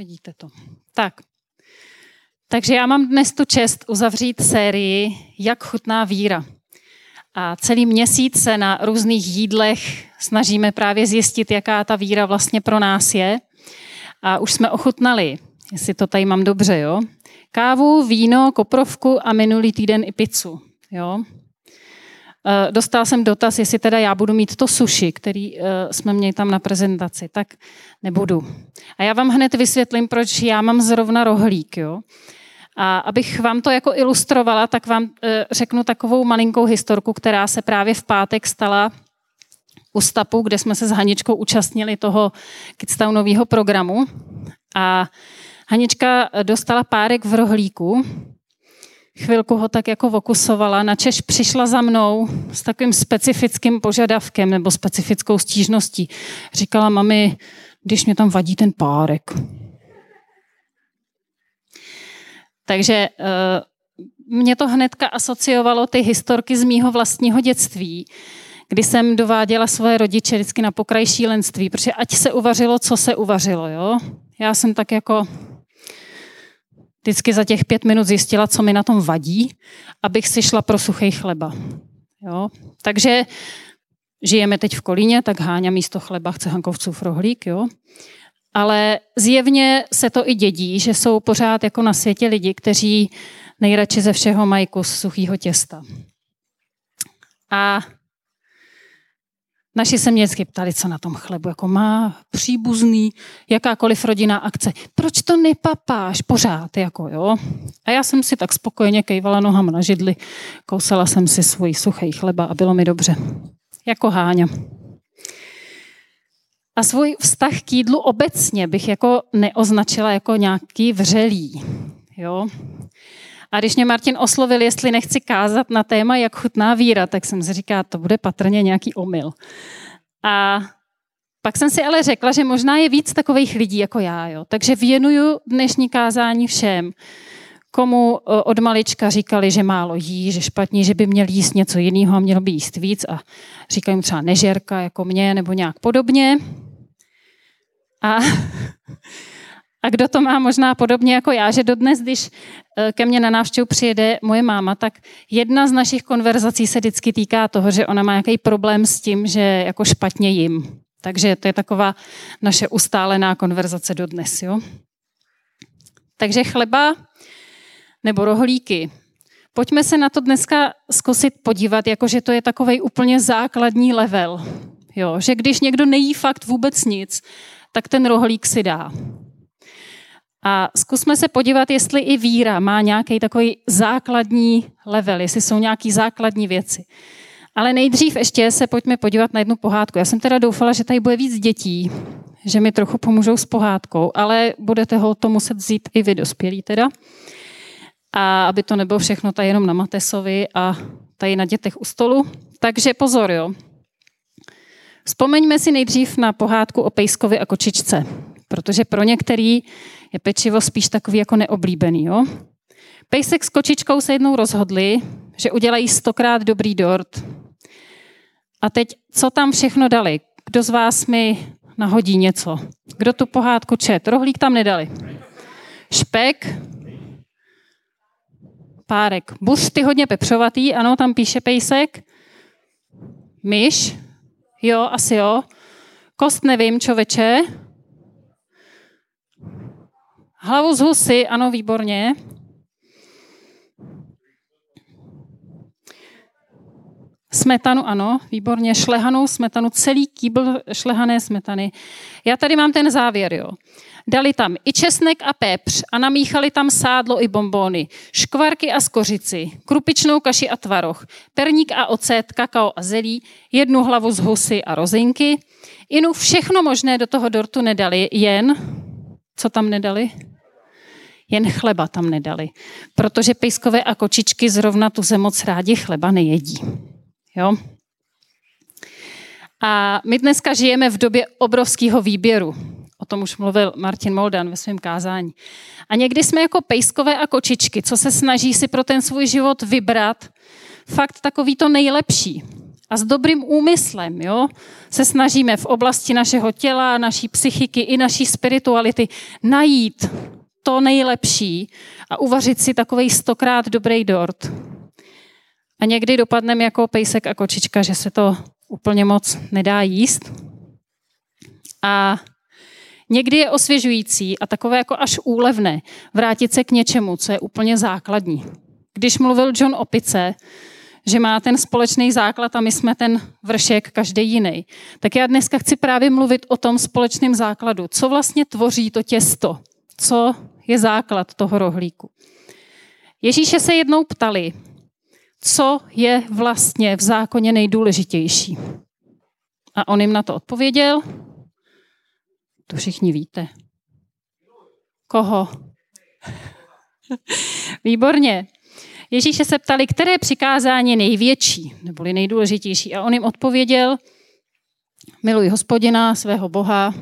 Vidíte to. Tak. Takže já mám dnes tu čest uzavřít sérii Jak chutná víra. A celý měsíc se na různých jídlech snažíme právě zjistit, jaká ta víra vlastně pro nás je. A už jsme ochutnali, jestli to tady mám dobře, jo? Kávu, víno, koprovku a minulý týden i pizzu, jo? Eh, dostal jsem dotaz, jestli teda já budu mít to suši, který eh, jsme měli tam na prezentaci, tak nebudu. A já vám hned vysvětlím, proč já mám zrovna rohlík. Jo? A abych vám to jako ilustrovala, tak vám eh, řeknu takovou malinkou historku, která se právě v pátek stala u Stapu, kde jsme se s Haničkou účastnili toho Kidstownového programu. A Hanička dostala párek v rohlíku chvilku ho tak jako vokusovala, načež přišla za mnou s takovým specifickým požadavkem nebo specifickou stížností. Říkala, mami, když mě tam vadí ten párek. Takže eh, mě to hnedka asociovalo ty historky z mýho vlastního dětství, kdy jsem dováděla svoje rodiče vždycky na pokraj šílenství, protože ať se uvařilo, co se uvařilo, jo. Já jsem tak jako vždycky za těch pět minut zjistila, co mi na tom vadí, abych si šla pro suchý chleba. Jo? Takže žijeme teď v Kolíně, tak Háňa místo chleba chce Hankovcův rohlík, jo? Ale zjevně se to i dědí, že jsou pořád jako na světě lidi, kteří nejradši ze všeho mají kus suchého těsta. A Naši se mě vždycky ptali, co na tom chlebu, jako má příbuzný, jakákoliv rodinná akce. Proč to nepapáš pořád, jako jo? A já jsem si tak spokojeně kejvala nohama na židli, kousala jsem si svůj suchý chleba a bylo mi dobře. Jako Háňa. A svůj vztah k jídlu obecně bych jako neoznačila jako nějaký vřelý. Jo? A když mě Martin oslovil, jestli nechci kázat na téma, jak chutná víra, tak jsem si říkala, to bude patrně nějaký omyl. A pak jsem si ale řekla, že možná je víc takových lidí jako já. Jo. Takže věnuju dnešní kázání všem, komu od malička říkali, že málo jí, že špatně, že by měl jíst něco jiného a měl by jíst víc a říkají mu třeba nežerka jako mě nebo nějak podobně. A a kdo to má možná podobně jako já, že dodnes, když eh, ke mně na návštěvu přijede moje máma, tak jedna z našich konverzací se vždycky týká toho, že ona má nějaký problém s tím, že jako špatně jim. Takže to je taková naše ustálená konverzace dodnes. Jo? Takže chleba nebo rohlíky. Pojďme se na to dneska zkusit podívat, jakože to je takový úplně základní level. Jo? Že když někdo nejí fakt vůbec nic, tak ten rohlík si dá. A zkusme se podívat, jestli i víra má nějaký takový základní level, jestli jsou nějaké základní věci. Ale nejdřív ještě se pojďme podívat na jednu pohádku. Já jsem teda doufala, že tady bude víc dětí, že mi trochu pomůžou s pohádkou, ale budete ho to muset vzít i vy dospělí teda. A aby to nebylo všechno tady jenom na Matesovi a tady na dětech u stolu. Takže pozor, jo. Vzpomeňme si nejdřív na pohádku o pejskovi a kočičce, protože pro některý je pečivo spíš takový jako neoblíbený. Jo? Pejsek s kočičkou se jednou rozhodli, že udělají stokrát dobrý dort. A teď, co tam všechno dali? Kdo z vás mi nahodí něco? Kdo tu pohádku čet? Rohlík tam nedali. Špek, párek. Busty hodně pepřovatý, ano, tam píše pejsek. Myš, jo, asi jo. Kost nevím, čověče. Hlavu z husy, ano, výborně. Smetanu, ano, výborně. Šlehanou smetanu, celý kýbl šlehané smetany. Já tady mám ten závěr, jo. Dali tam i česnek a pepř a namíchali tam sádlo i bombóny, škvarky a skořici, krupičnou kaši a tvaroh, perník a ocet, kakao a zelí, jednu hlavu z husy a rozinky. Inu všechno možné do toho dortu nedali, jen, co tam nedali? jen chleba tam nedali. Protože pejskové a kočičky zrovna tu moc rádi chleba nejedí. Jo? A my dneska žijeme v době obrovského výběru. O tom už mluvil Martin Moldan ve svém kázání. A někdy jsme jako pejskové a kočičky, co se snaží si pro ten svůj život vybrat fakt takový to nejlepší. A s dobrým úmyslem jo, se snažíme v oblasti našeho těla, naší psychiky i naší spirituality najít to nejlepší a uvařit si takový stokrát dobrý dort. A někdy dopadneme jako pejsek a kočička, že se to úplně moc nedá jíst. A někdy je osvěžující a takové jako až úlevné vrátit se k něčemu, co je úplně základní. Když mluvil John Opice, že má ten společný základ a my jsme ten vršek každý jiný. Tak já dneska chci právě mluvit o tom společném základu. Co vlastně tvoří to těsto? Co je základ toho rohlíku? Ježíše se jednou ptali, co je vlastně v zákoně nejdůležitější. A on jim na to odpověděl. To všichni víte. Koho? Výborně. Ježíše se ptali, které přikázání je největší, neboli nejdůležitější. A on jim odpověděl, miluj hospodina, svého Boha,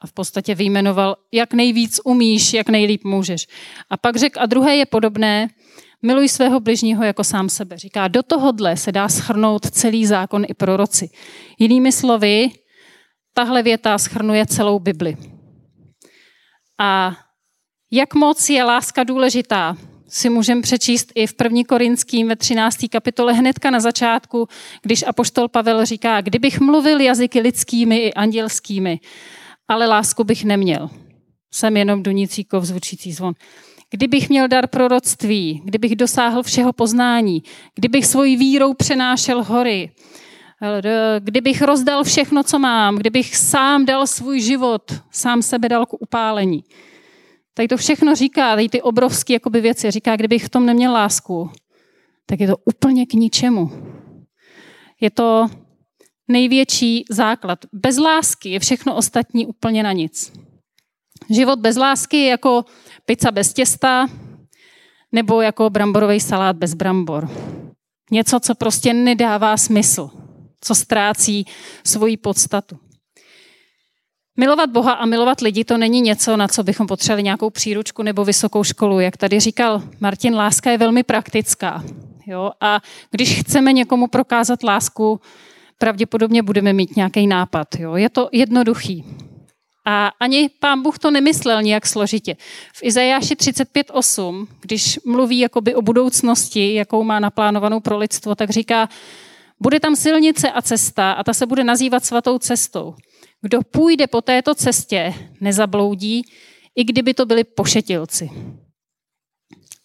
a v podstatě vyjmenoval, jak nejvíc umíš, jak nejlíp můžeš. A pak řekl, a druhé je podobné, miluj svého bližního jako sám sebe. Říká, do tohohle se dá schrnout celý zákon i proroci. Jinými slovy, tahle věta schrnuje celou Bibli. A jak moc je láska důležitá, si můžeme přečíst i v 1. Korinským ve 13. kapitole hnedka na začátku, když apoštol Pavel říká, kdybych mluvil jazyky lidskými i andělskými, ale lásku bych neměl. Jsem jenom dunící kov zvučící zvon. Kdybych měl dar proroctví, kdybych dosáhl všeho poznání, kdybych svojí vírou přenášel hory, kdybych rozdal všechno, co mám, kdybych sám dal svůj život, sám sebe dal k upálení. Tady to všechno říká, tady ty obrovské jakoby věci, říká, kdybych v tom neměl lásku, tak je to úplně k ničemu. Je to největší základ. Bez lásky je všechno ostatní úplně na nic. Život bez lásky je jako pizza bez těsta nebo jako bramborový salát bez brambor. Něco, co prostě nedává smysl, co ztrácí svoji podstatu. Milovat Boha a milovat lidi to není něco, na co bychom potřebovali nějakou příručku nebo vysokou školu. Jak tady říkal Martin, láska je velmi praktická. Jo? A když chceme někomu prokázat lásku, pravděpodobně budeme mít nějaký nápad. Jo? Je to jednoduchý. A ani pán Bůh to nemyslel nějak složitě. V Izajáši 35.8, když mluví jakoby o budoucnosti, jakou má naplánovanou pro lidstvo, tak říká, bude tam silnice a cesta a ta se bude nazývat svatou cestou. Kdo půjde po této cestě, nezabloudí, i kdyby to byli pošetilci.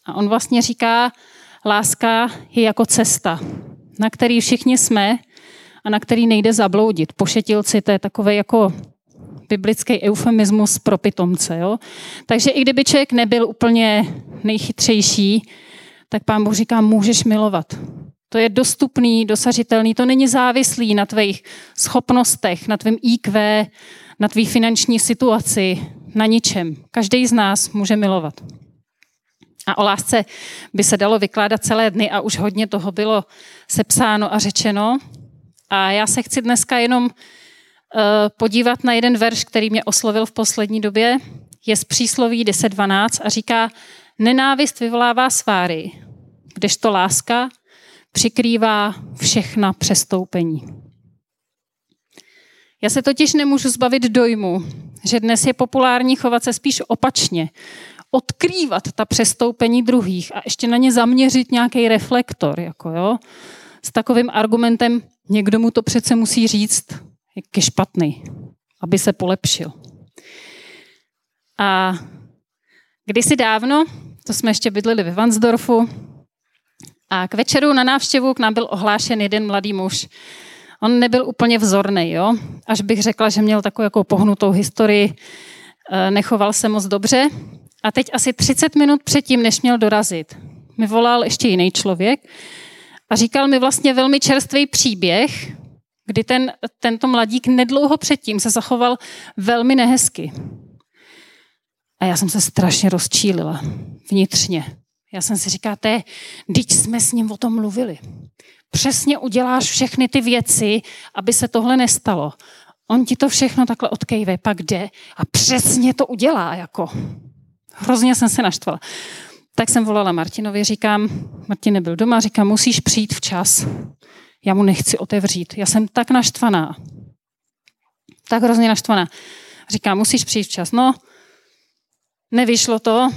A on vlastně říká, láska je jako cesta, na který všichni jsme a na který nejde zabloudit. Pošetilci to je takové jako biblický eufemismus pro pitomce. Jo? Takže i kdyby člověk nebyl úplně nejchytřejší, tak pán Bůh říká, můžeš milovat. To je dostupný, dosažitelný, to není závislý na tvých schopnostech, na tvém IQ, na tvý finanční situaci, na ničem. Každý z nás může milovat. A o lásce by se dalo vykládat celé dny a už hodně toho bylo sepsáno a řečeno. A já se chci dneska jenom uh, podívat na jeden verš, který mě oslovil v poslední době. Je z přísloví 10.12 a říká, nenávist vyvolává sváry, kdežto láska přikrývá všechna přestoupení. Já se totiž nemůžu zbavit dojmu, že dnes je populární chovat se spíš opačně. Odkrývat ta přestoupení druhých a ještě na ně zaměřit nějaký reflektor. Jako jo, s takovým argumentem, někdo mu to přece musí říct, jak je špatný, aby se polepšil. A kdysi dávno, to jsme ještě bydleli ve Vansdorfu, a k večeru na návštěvu k nám byl ohlášen jeden mladý muž. On nebyl úplně vzorný, jo? až bych řekla, že měl takovou jako pohnutou historii, eh, nechoval se moc dobře. A teď asi 30 minut předtím, než měl dorazit, mi volal ještě jiný člověk a říkal mi vlastně velmi čerstvý příběh, kdy ten, tento mladík nedlouho předtím se zachoval velmi nehezky. A já jsem se strašně rozčílila vnitřně. Já jsem si říkala, té, teď jsme s ním o tom mluvili. Přesně uděláš všechny ty věci, aby se tohle nestalo. On ti to všechno takhle odkejve, pak jde a přesně to udělá. Jako. Hrozně jsem se naštvala. Tak jsem volala Martinovi, říkám, Martin nebyl doma, říkám, musíš přijít včas. Já mu nechci otevřít. Já jsem tak naštvaná. Tak hrozně naštvaná. Říká, musíš přijít včas. No, nevyšlo to.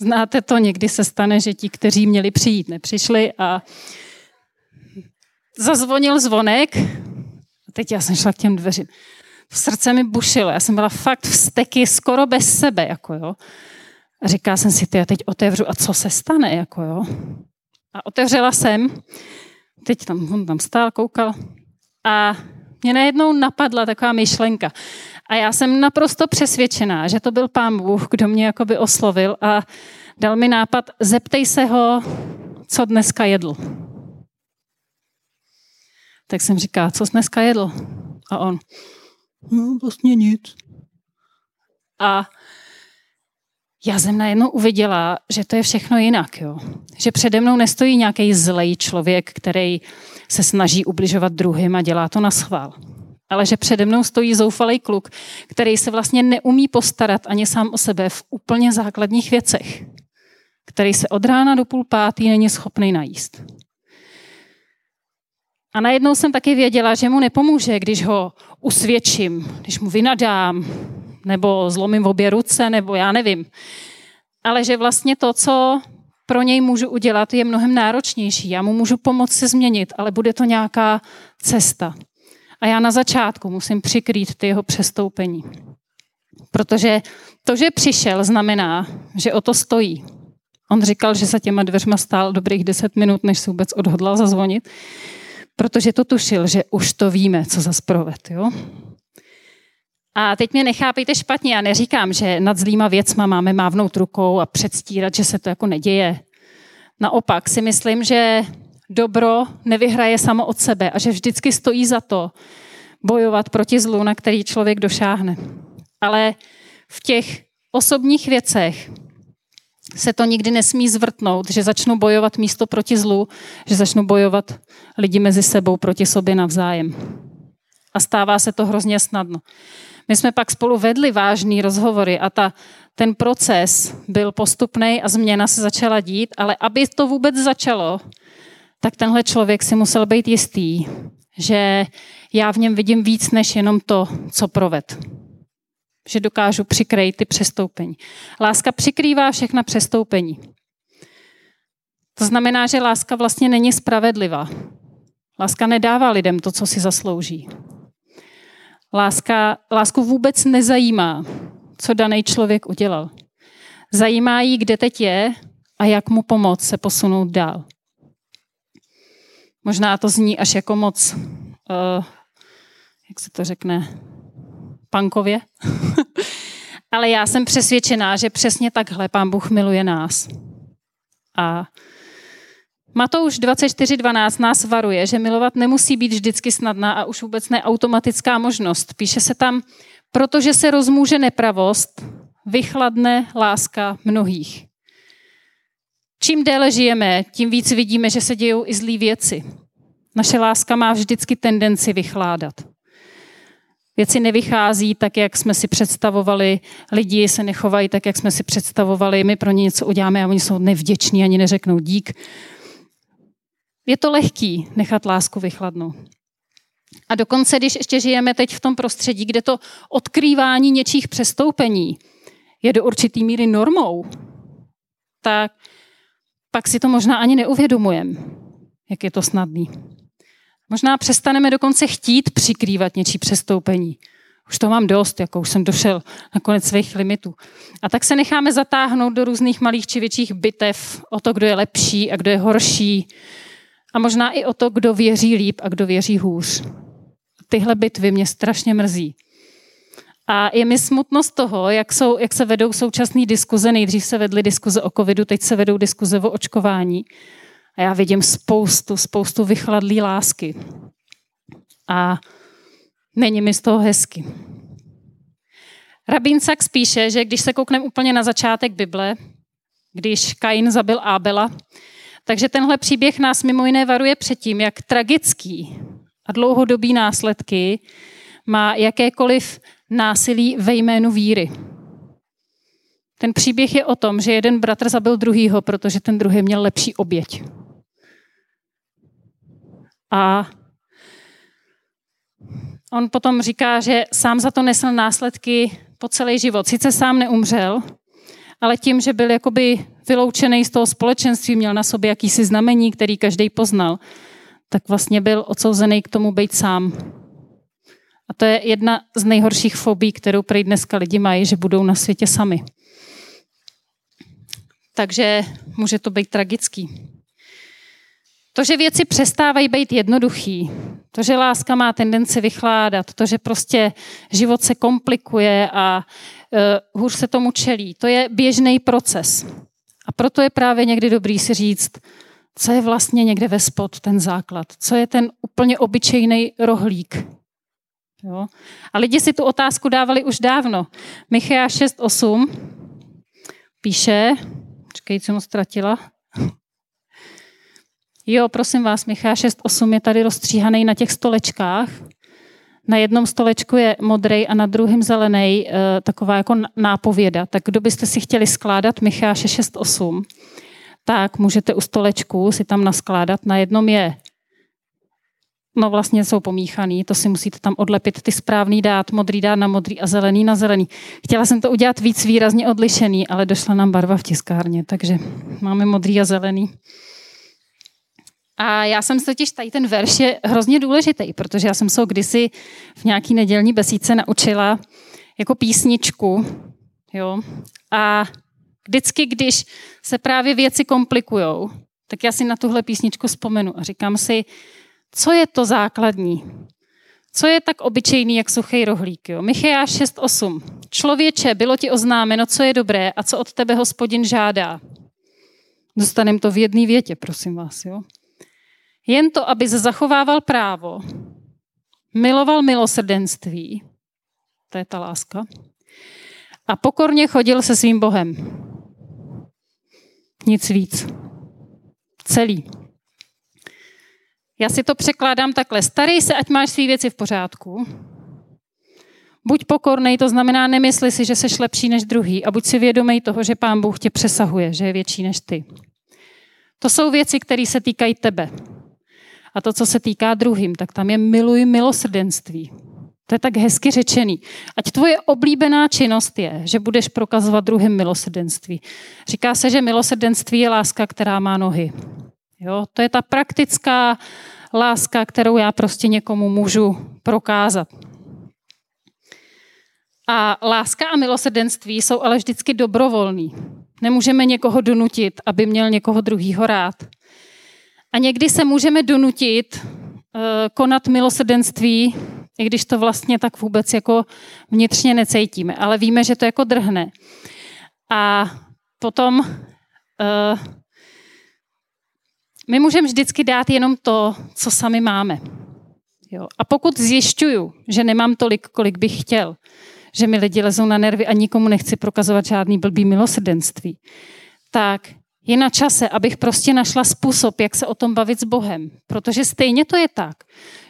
Znáte to, někdy se stane, že ti, kteří měli přijít, nepřišli a zazvonil zvonek. A teď já jsem šla k těm dveřím. V srdce mi bušilo, já jsem byla fakt v steky, skoro bez sebe, jako jo. A říká jsem si, ty já teď otevřu a co se stane, jako jo. A otevřela jsem, teď tam, on tam stál, koukal a mě najednou napadla taková myšlenka. A já jsem naprosto přesvědčená, že to byl pán Bůh, kdo mě jakoby oslovil a dal mi nápad, zeptej se ho, co dneska jedl. Tak jsem říká, co jsi dneska jedl? A on, no vlastně nic. A já jsem najednou uviděla, že to je všechno jinak. Jo? Že přede mnou nestojí nějaký zlej člověk, který se snaží ubližovat druhým a dělá to na schvál. Ale že přede mnou stojí zoufalý kluk, který se vlastně neumí postarat ani sám o sebe v úplně základních věcech. Který se od rána do půl pátý není schopný najíst. A najednou jsem taky věděla, že mu nepomůže, když ho usvědčím, když mu vynadám, nebo zlomím v obě ruce, nebo já nevím. Ale že vlastně to, co pro něj můžu udělat, je mnohem náročnější. Já mu můžu pomoct se změnit, ale bude to nějaká cesta. A já na začátku musím přikrýt ty jeho přestoupení. Protože to, že přišel, znamená, že o to stojí. On říkal, že se těma dveřma stál dobrých deset minut, než se vůbec odhodlal zazvonit, protože to tušil, že už to víme, co za sproved. Jo? A teď mě nechápejte špatně, já neříkám, že nad zlýma věcma máme mávnout rukou a předstírat, že se to jako neděje. Naopak si myslím, že dobro nevyhraje samo od sebe a že vždycky stojí za to bojovat proti zlu, na který člověk došáhne. Ale v těch osobních věcech se to nikdy nesmí zvrtnout, že začnu bojovat místo proti zlu, že začnu bojovat lidi mezi sebou proti sobě navzájem. A stává se to hrozně snadno. My jsme pak spolu vedli vážný rozhovory a ta, ten proces byl postupný a změna se začala dít, ale aby to vůbec začalo, tak tenhle člověk si musel být jistý, že já v něm vidím víc než jenom to, co proved. Že dokážu přikrýt ty přestoupení. Láska přikrývá všechna přestoupení. To znamená, že láska vlastně není spravedlivá. Láska nedává lidem to, co si zaslouží. Láska, lásku vůbec nezajímá, co daný člověk udělal. Zajímá jí, kde teď je a jak mu pomoct se posunout dál. Možná to zní až jako moc, uh, jak se to řekne, pankově. Ale já jsem přesvědčená, že přesně takhle pán Bůh miluje nás. A Matouš 24.12 nás varuje, že milovat nemusí být vždycky snadná a už vůbec neautomatická možnost. Píše se tam, protože se rozmůže nepravost, vychladne láska mnohých. Čím déle žijeme, tím víc vidíme, že se dějou i zlý věci. Naše láska má vždycky tendenci vychládat. Věci nevychází tak, jak jsme si představovali, lidi se nechovají tak, jak jsme si představovali, my pro ně něco uděláme a oni jsou nevděční, ani neřeknou dík. Je to lehký nechat lásku vychladnout. A dokonce, když ještě žijeme teď v tom prostředí, kde to odkrývání něčích přestoupení je do určitý míry normou, tak pak si to možná ani neuvědomujeme, jak je to snadný. Možná přestaneme dokonce chtít přikrývat něčí přestoupení. Už to mám dost, jako už jsem došel na konec svých limitů. A tak se necháme zatáhnout do různých malých či větších bitev o to, kdo je lepší a kdo je horší, a možná i o to, kdo věří líp a kdo věří hůř. Tyhle bitvy mě strašně mrzí. A je mi smutno z toho, jak, jsou, jak se vedou současné diskuze. Nejdřív se vedly diskuze o covidu, teď se vedou diskuze o očkování. A já vidím spoustu, spoustu vychladlý lásky. A není mi z toho hezky. Rabín Sachs píše, že když se koukneme úplně na začátek Bible, když Kain zabil Ábela, takže tenhle příběh nás mimo jiné varuje před tím, jak tragický a dlouhodobý následky má jakékoliv násilí ve jménu víry. Ten příběh je o tom, že jeden bratr zabil druhýho, protože ten druhý měl lepší oběť. A on potom říká, že sám za to nesl následky po celý život. Sice sám neumřel, ale tím, že byl jakoby vyloučený z toho společenství, měl na sobě jakýsi znamení, který každý poznal, tak vlastně byl odsouzený k tomu být sám. A to je jedna z nejhorších fobí, kterou prý dneska lidi mají, že budou na světě sami. Takže může to být tragický. To, že věci přestávají být jednoduchý, to, že láska má tendenci vychládat, to, že prostě život se komplikuje a uh, hůř se tomu čelí, to je běžný proces. A proto je právě někdy dobrý si říct, co je vlastně někde ve spod ten základ, co je ten úplně obyčejný rohlík. Jo? A lidi si tu otázku dávali už dávno. Michea 6.8 píše, počkej, co mu ztratila, Jo, prosím vás, Michá 6.8 je tady rozstříhaný na těch stolečkách. Na jednom stolečku je modrý a na druhém zelený, eh, taková jako nápověda. Tak kdo byste si chtěli skládat Micháše 6.8, tak můžete u stolečku si tam naskládat. Na jednom je No vlastně jsou pomíchaný, to si musíte tam odlepit ty správný dát, modrý dát na modrý a zelený na zelený. Chtěla jsem to udělat víc výrazně odlišený, ale došla nám barva v tiskárně, takže máme modrý a zelený. A já jsem se totiž tady ten verš je hrozně důležitý, protože já jsem se ho kdysi v nějaký nedělní besídce naučila jako písničku. Jo? A vždycky, když se právě věci komplikujou, tak já si na tuhle písničku vzpomenu a říkám si, co je to základní? Co je tak obyčejný, jak suchý rohlík? Jo? Micheáš 6.8. Člověče, bylo ti oznámeno, co je dobré a co od tebe hospodin žádá. Dostaneme to v jedné větě, prosím vás. Jo? Jen to, aby zachovával právo, miloval milosrdenství, to je ta láska, a pokorně chodil se svým Bohem. Nic víc. Celý. Já si to překládám takhle. Starej se, ať máš svý věci v pořádku. Buď pokornej, to znamená nemysli si, že jsi lepší než druhý a buď si vědomý toho, že pán Bůh tě přesahuje, že je větší než ty. To jsou věci, které se týkají tebe. A to, co se týká druhým, tak tam je miluj milosrdenství. To je tak hezky řečený. Ať tvoje oblíbená činnost je, že budeš prokazovat druhým milosrdenství. Říká se, že milosrdenství je láska, která má nohy. Jo? To je ta praktická láska, kterou já prostě někomu můžu prokázat. A láska a milosrdenství jsou ale vždycky dobrovolný. Nemůžeme někoho donutit, aby měl někoho druhýho rád. A někdy se můžeme donutit uh, konat milosrdenství, i když to vlastně tak vůbec jako vnitřně necítíme, ale víme, že to jako drhne. A potom uh, my můžeme vždycky dát jenom to, co sami máme. Jo. A pokud zjišťuju, že nemám tolik, kolik bych chtěl, že mi lidi lezou na nervy a nikomu nechci prokazovat žádný blbý milosrdenství, tak je na čase, abych prostě našla způsob, jak se o tom bavit s Bohem. Protože stejně to je tak,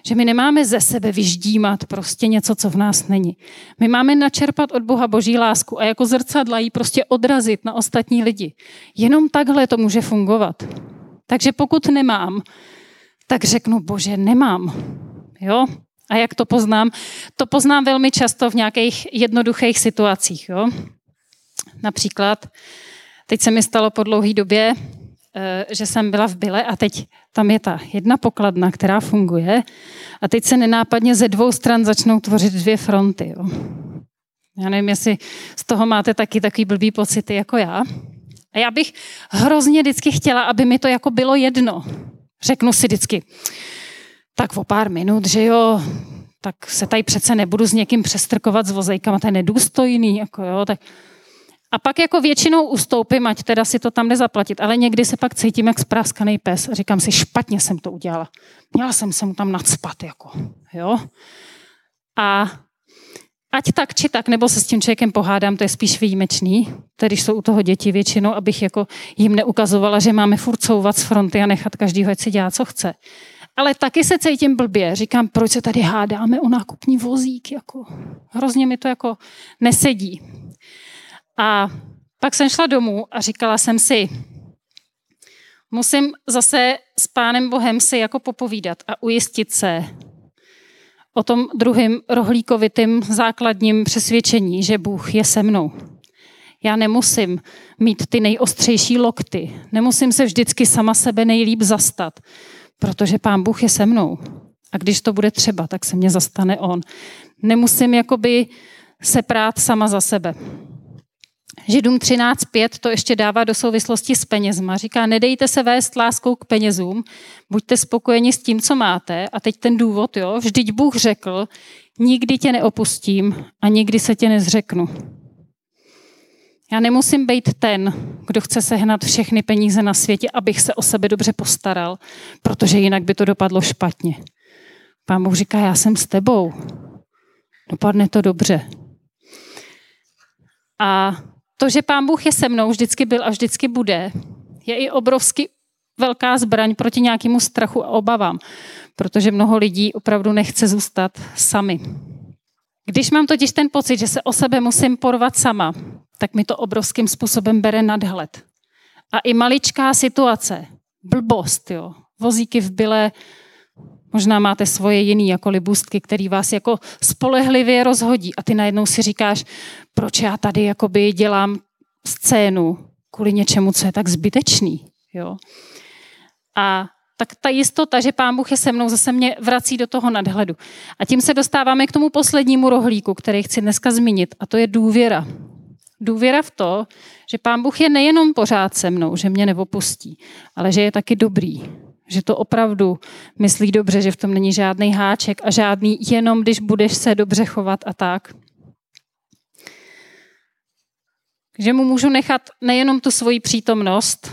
že my nemáme ze sebe vyždímat prostě něco, co v nás není. My máme načerpat od Boha boží lásku a jako zrcadla ji prostě odrazit na ostatní lidi. Jenom takhle to může fungovat. Takže pokud nemám, tak řeknu, bože, nemám. Jo? A jak to poznám? To poznám velmi často v nějakých jednoduchých situacích. Jo? Například, Teď se mi stalo po dlouhé době, eh, že jsem byla v Byle a teď tam je ta jedna pokladna, která funguje a teď se nenápadně ze dvou stran začnou tvořit dvě fronty. Jo. Já nevím, jestli z toho máte taky takový blbý pocity jako já. A já bych hrozně vždycky chtěla, aby mi to jako bylo jedno. Řeknu si vždycky, tak o pár minut, že jo, tak se tady přece nebudu s někým přestrkovat s vozejkama, to je nedůstojný, jako jo, tak a pak jako většinou ustoupím, ať teda si to tam nezaplatit, ale někdy se pak cítím jak spráskaný pes a říkám si, špatně jsem to udělala. Měla jsem se mu tam nadspat, jako, jo. A ať tak či tak, nebo se s tím člověkem pohádám, to je spíš výjimečný, tedy jsou u toho děti většinou, abych jako jim neukazovala, že máme furt couvat z fronty a nechat každýho, ať si dělá, co chce. Ale taky se cítím blbě. Říkám, proč se tady hádáme o nákupní vozík, jako hrozně mi to jako nesedí. A pak jsem šla domů a říkala jsem si, musím zase s Pánem Bohem si jako popovídat a ujistit se o tom druhém rohlíkovitým základním přesvědčení, že Bůh je se mnou. Já nemusím mít ty nejostřejší lokty, nemusím se vždycky sama sebe nejlíp zastat, protože Pán Bůh je se mnou. A když to bude třeba, tak se mě zastane On. Nemusím jakoby se prát sama za sebe. Židům 13.5 to ještě dává do souvislosti s penězma. Říká, nedejte se vést láskou k penězům, buďte spokojeni s tím, co máte. A teď ten důvod, jo, vždyť Bůh řekl, nikdy tě neopustím a nikdy se tě nezřeknu. Já nemusím být ten, kdo chce sehnat všechny peníze na světě, abych se o sebe dobře postaral, protože jinak by to dopadlo špatně. Pán Bůh říká, já jsem s tebou. Dopadne to dobře. A to, že Pán Bůh je se mnou, vždycky byl a vždycky bude, je i obrovsky velká zbraň proti nějakému strachu a obavám, protože mnoho lidí opravdu nechce zůstat sami. Když mám totiž ten pocit, že se o sebe musím porvat sama, tak mi to obrovským způsobem bere nadhled. A i maličká situace, blbost, jo, vozíky v byle, možná máte svoje jiný jako libustky, který vás jako spolehlivě rozhodí a ty najednou si říkáš, proč já tady jakoby dělám scénu kvůli něčemu, co je tak zbytečný. Jo? A tak ta jistota, že Pán Bůh je se mnou, zase mě vrací do toho nadhledu. A tím se dostáváme k tomu poslednímu rohlíku, který chci dneska zmínit, a to je důvěra. Důvěra v to, že Pán Bůh je nejenom pořád se mnou, že mě neopustí, ale že je taky dobrý. Že to opravdu myslí dobře, že v tom není žádný háček a žádný jenom, když budeš se dobře chovat a tak. Že mu můžu nechat nejenom tu svoji přítomnost,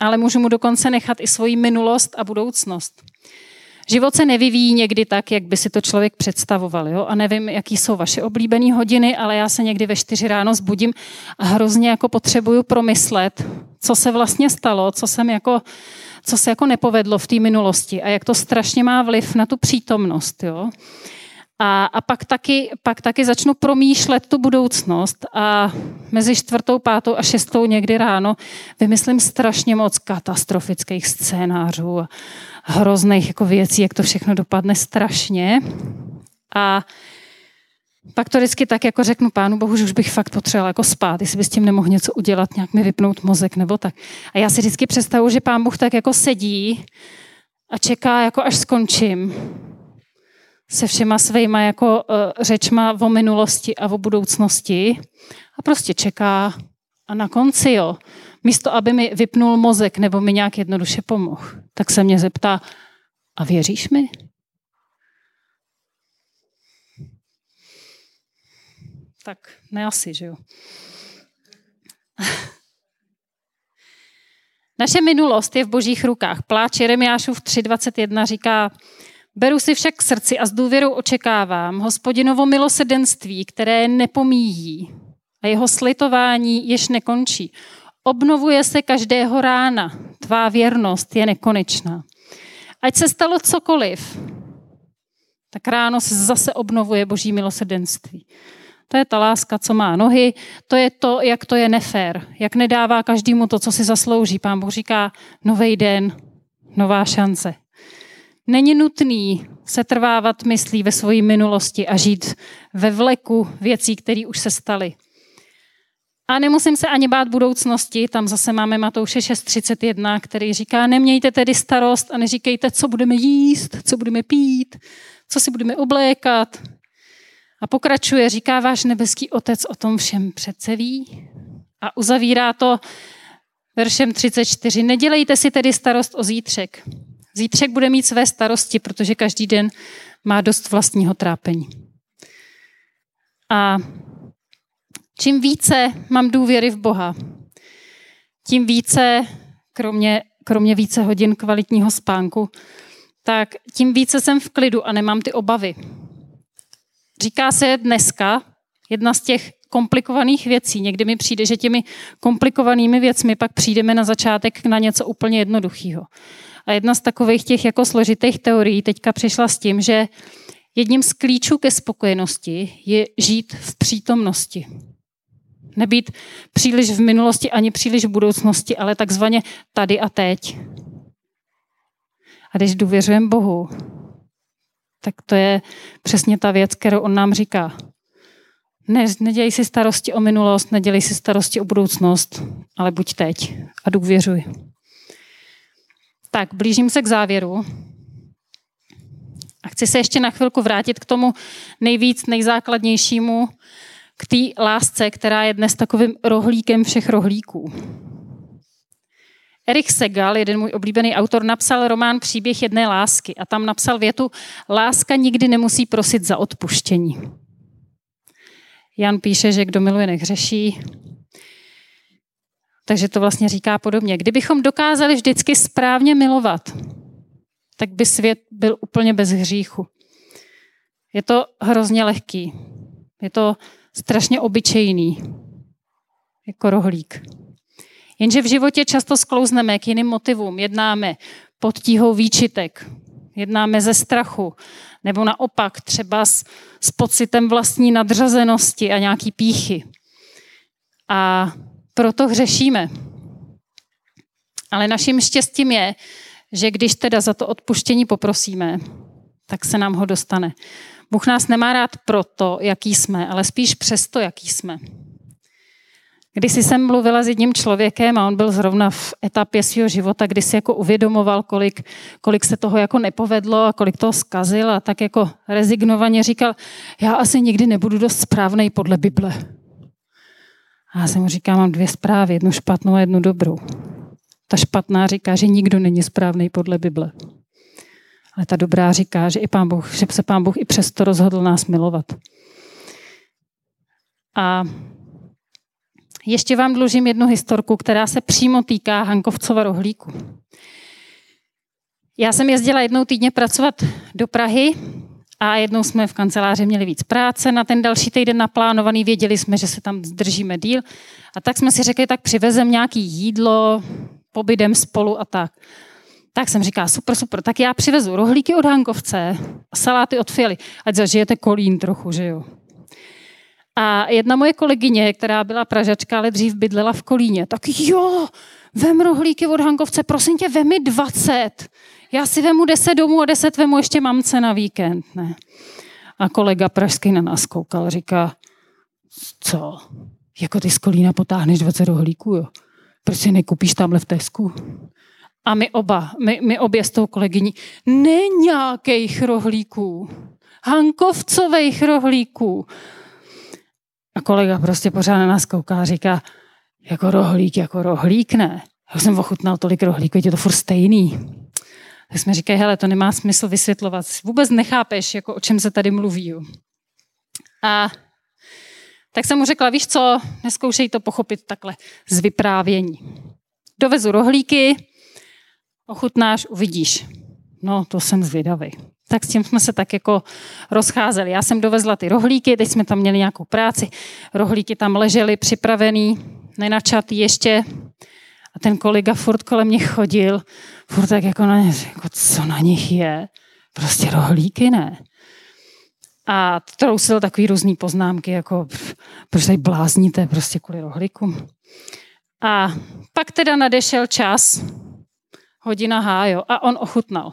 ale můžu mu dokonce nechat i svoji minulost a budoucnost. Život se nevyvíjí někdy tak, jak by si to člověk představoval. Jo? A nevím, jaký jsou vaše oblíbené hodiny, ale já se někdy ve čtyři ráno zbudím a hrozně jako potřebuju promyslet, co se vlastně stalo, co jsem jako, co se jako nepovedlo v té minulosti a jak to strašně má vliv na tu přítomnost. Jo? A, a pak, taky, pak taky začnu promýšlet tu budoucnost a mezi čtvrtou, pátou a šestou někdy ráno vymyslím strašně moc katastrofických scénářů a hrozných jako věcí, jak to všechno dopadne strašně. A pak to vždycky tak jako řeknu pánu bohu, že už bych fakt potřebovala jako spát, jestli by s tím nemohl něco udělat, nějak mi vypnout mozek nebo tak. A já si vždycky představuji, že pán Bůh tak jako sedí a čeká, jako až skončím se všema svýma jako uh, řečma o minulosti a o budoucnosti a prostě čeká a na konci jo, místo aby mi vypnul mozek nebo mi nějak jednoduše pomohl, tak se mě zeptá, a věříš mi? Tak ne asi, že jo. Naše minulost je v božích rukách. Pláč Jeremiášův 3.21 říká, Beru si však k srdci a s důvěrou očekávám hospodinovo milosedenství, které nepomíjí a jeho slitování jež nekončí. Obnovuje se každého rána. Tvá věrnost je nekonečná. Ať se stalo cokoliv, tak ráno se zase obnovuje boží milosedenství. To je ta láska, co má nohy, to je to, jak to je nefér, jak nedává každému to, co si zaslouží. Pán Bůh říká, nový den, nová šance. Není nutný se trvávat myslí ve své minulosti a žít ve vleku věcí, které už se staly. A nemusím se ani bát budoucnosti, tam zase máme Matouše 6.31, který říká, nemějte tedy starost a neříkejte, co budeme jíst, co budeme pít, co si budeme oblékat. A pokračuje, říká váš nebeský otec o tom všem přece ví. A uzavírá to veršem 34. Nedělejte si tedy starost o zítřek, Zítřek bude mít své starosti, protože každý den má dost vlastního trápení. A čím více mám důvěry v Boha, tím více, kromě, kromě více hodin kvalitního spánku, tak tím více jsem v klidu a nemám ty obavy. Říká se dneska, jedna z těch komplikovaných věcí. Někdy mi přijde, že těmi komplikovanými věcmi pak přijdeme na začátek na něco úplně jednoduchého. A jedna z takových těch jako složitých teorií teďka přišla s tím, že jedním z klíčů ke spokojenosti je žít v přítomnosti. Nebýt příliš v minulosti ani příliš v budoucnosti, ale takzvaně tady a teď. A když důvěřujeme Bohu, tak to je přesně ta věc, kterou on nám říká. Ne, nedělej si starosti o minulost, nedělej si starosti o budoucnost, ale buď teď a důvěřuj. Tak, blížím se k závěru. A chci se ještě na chvilku vrátit k tomu nejvíc, nejzákladnějšímu, k té lásce, která je dnes takovým rohlíkem všech rohlíků. Erich Segal, jeden můj oblíbený autor, napsal román Příběh jedné lásky a tam napsal větu Láska nikdy nemusí prosit za odpuštění. Jan píše, že kdo miluje, nehřeší. Takže to vlastně říká podobně. Kdybychom dokázali vždycky správně milovat, tak by svět byl úplně bez hříchu. Je to hrozně lehký. Je to strašně obyčejný. Jako rohlík. Jenže v životě často sklouzneme k jiným motivům. Jednáme pod tíhou výčitek, jednáme ze strachu, nebo naopak třeba s, s pocitem vlastní nadřazenosti a nějaký píchy. A proto hřešíme. Ale naším štěstím je, že když teda za to odpuštění poprosíme, tak se nám ho dostane. Bůh nás nemá rád proto, jaký jsme, ale spíš přesto, jaký jsme. Když jsem mluvila s jedním člověkem a on byl zrovna v etapě svého života, kdy si jako uvědomoval, kolik, kolik se toho jako nepovedlo a kolik toho zkazil a tak jako rezignovaně říkal, já asi nikdy nebudu dost správnej podle Bible. A já jsem mu říkám, mám dvě zprávy, jednu špatnou a jednu dobrou. Ta špatná říká, že nikdo není správný podle Bible. Ale ta dobrá říká, že, i pán Bůh, že se pán Bůh i přesto rozhodl nás milovat. A ještě vám dlužím jednu historku, která se přímo týká Hankovcova rohlíku. Já jsem jezdila jednou týdně pracovat do Prahy a jednou jsme v kanceláři měli víc práce na ten další týden naplánovaný, věděli jsme, že se tam zdržíme díl a tak jsme si řekli, tak přivezem nějaký jídlo, pobydem spolu a tak. Tak jsem říká, super, super, tak já přivezu rohlíky od Hankovce a saláty od Fialy, ať zažijete kolín trochu, že jo. A jedna moje kolegyně, která byla pražačka, ale dřív bydlela v Kolíně, tak jo, vem rohlíky od Hankovce, prosím tě, vemi 20. Já si vemu 10 domů a 10 vemu ještě mamce na víkend. Ne. A kolega pražský na nás koukal, říká, co, jako ty z Kolína potáhneš 20 rohlíků, jo? Proč si nekupíš tamhle v Tesku? A my oba, my, my obě s tou kolegyní, ne nějakých rohlíků, Hankovcových rohlíků. A kolega prostě pořád na nás kouká a říká, jako rohlík, jako rohlík, ne. Já jsem ochutnal tolik rohlíků, je to furt stejný. Tak jsme říkali, hele, to nemá smysl vysvětlovat. Vůbec nechápeš, jako o čem se tady mluví. A tak jsem mu řekla, víš co, neskoušej to pochopit takhle z vyprávění. Dovezu rohlíky, ochutnáš, uvidíš. No, to jsem zvědavý. Tak s tím jsme se tak jako rozcházeli. Já jsem dovezla ty rohlíky, teď jsme tam měli nějakou práci. Rohlíky tam ležely připravený, nenačatý ještě. A ten kolega furt kolem mě chodil, furt tak jako na ně, jako co na nich je. Prostě rohlíky ne. A trousil takový různý poznámky, jako proč tady blázníte prostě kvůli rohlíkům. A pak teda nadešel čas, hodina hájo, a on ochutnal.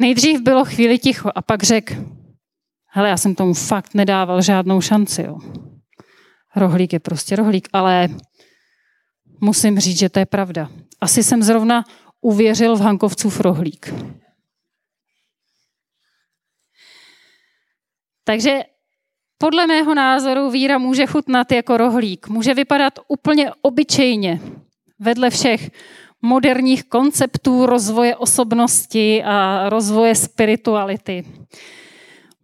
Nejdřív bylo chvíli ticho a pak řekl, hele, já jsem tomu fakt nedával žádnou šanci. Jo. Rohlík je prostě rohlík, ale musím říct, že to je pravda. Asi jsem zrovna uvěřil v Hankovcův rohlík. Takže podle mého názoru víra může chutnat jako rohlík. Může vypadat úplně obyčejně vedle všech moderních konceptů rozvoje osobnosti a rozvoje spirituality.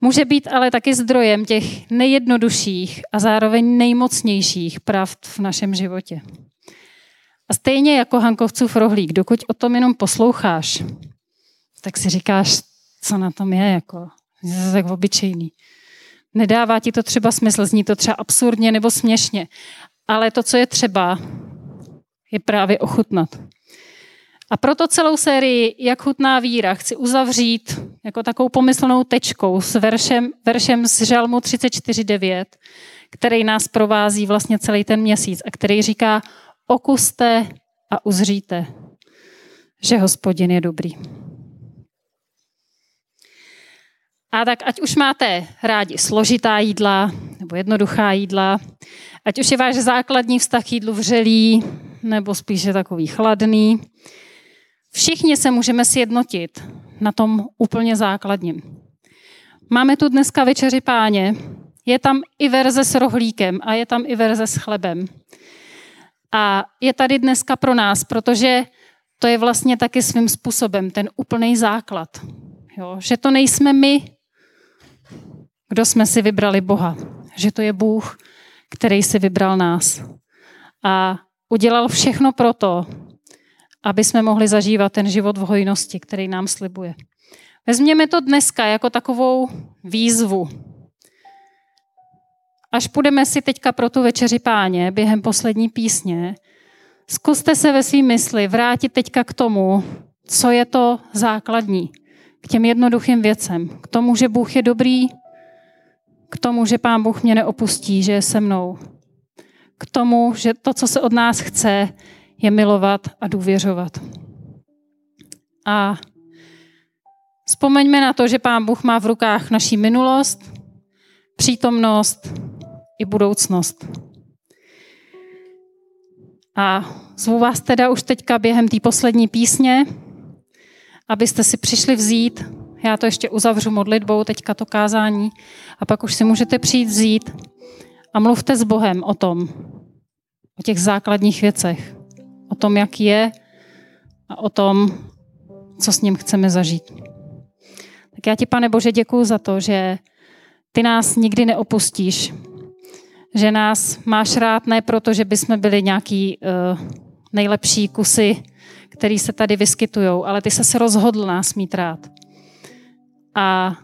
Může být ale taky zdrojem těch nejjednodušších a zároveň nejmocnějších pravd v našem životě. A stejně jako Hankovcův rohlík, dokud o tom jenom posloucháš, tak si říkáš, co na tom je, jako, je to tak obyčejný. Nedává ti to třeba smysl, zní to třeba absurdně nebo směšně, ale to, co je třeba, je právě ochutnat. A proto celou sérii Jak chutná víra chci uzavřít jako takovou pomyslnou tečkou s veršem, veršem z Žalmu 34.9, který nás provází vlastně celý ten měsíc a který říká okuste a uzříte, že hospodin je dobrý. A tak ať už máte rádi složitá jídla nebo jednoduchá jídla, ať už je váš základní vztah k jídlu vřelý nebo spíše takový chladný, všichni se můžeme sjednotit na tom úplně základním. Máme tu dneska večeři páně, je tam i verze s rohlíkem a je tam i verze s chlebem. A je tady dneska pro nás, protože to je vlastně taky svým způsobem ten úplný základ. Jo? Že to nejsme my, kdo jsme si vybrali Boha. Že to je Bůh, který si vybral nás. A udělal všechno pro to, aby jsme mohli zažívat ten život v hojnosti, který nám slibuje. Vezměme to dneska jako takovou výzvu. Až půjdeme si teďka pro tu večeři páně během poslední písně, zkuste se ve svým mysli vrátit teďka k tomu, co je to základní, k těm jednoduchým věcem, k tomu, že Bůh je dobrý, k tomu, že Pán Bůh mě neopustí, že je se mnou, k tomu, že to, co se od nás chce, je milovat a důvěřovat. A vzpomeňme na to, že Pán Bůh má v rukách naší minulost, přítomnost i budoucnost. A zvu vás teda už teďka během té poslední písně, abyste si přišli vzít, já to ještě uzavřu modlitbou, teďka to kázání, a pak už si můžete přijít vzít a mluvte s Bohem o tom, o těch základních věcech, o tom, jak je a o tom, co s ním chceme zažít. Tak já ti, pane Bože, děkuji za to, že ty nás nikdy neopustíš, že nás máš rád ne proto, že bychom byli nějaký uh, nejlepší kusy, který se tady vyskytují, ale ty se rozhodl nás mít rád. A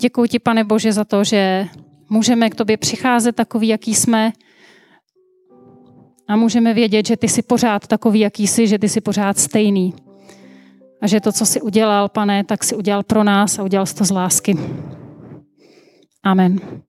děkuji ti, pane Bože, za to, že můžeme k tobě přicházet takový, jaký jsme a můžeme vědět, že ty jsi pořád takový, jaký jsi, že ty jsi pořád stejný. A že to, co jsi udělal, pane, tak si udělal pro nás a udělal jsi to z lásky. Amen.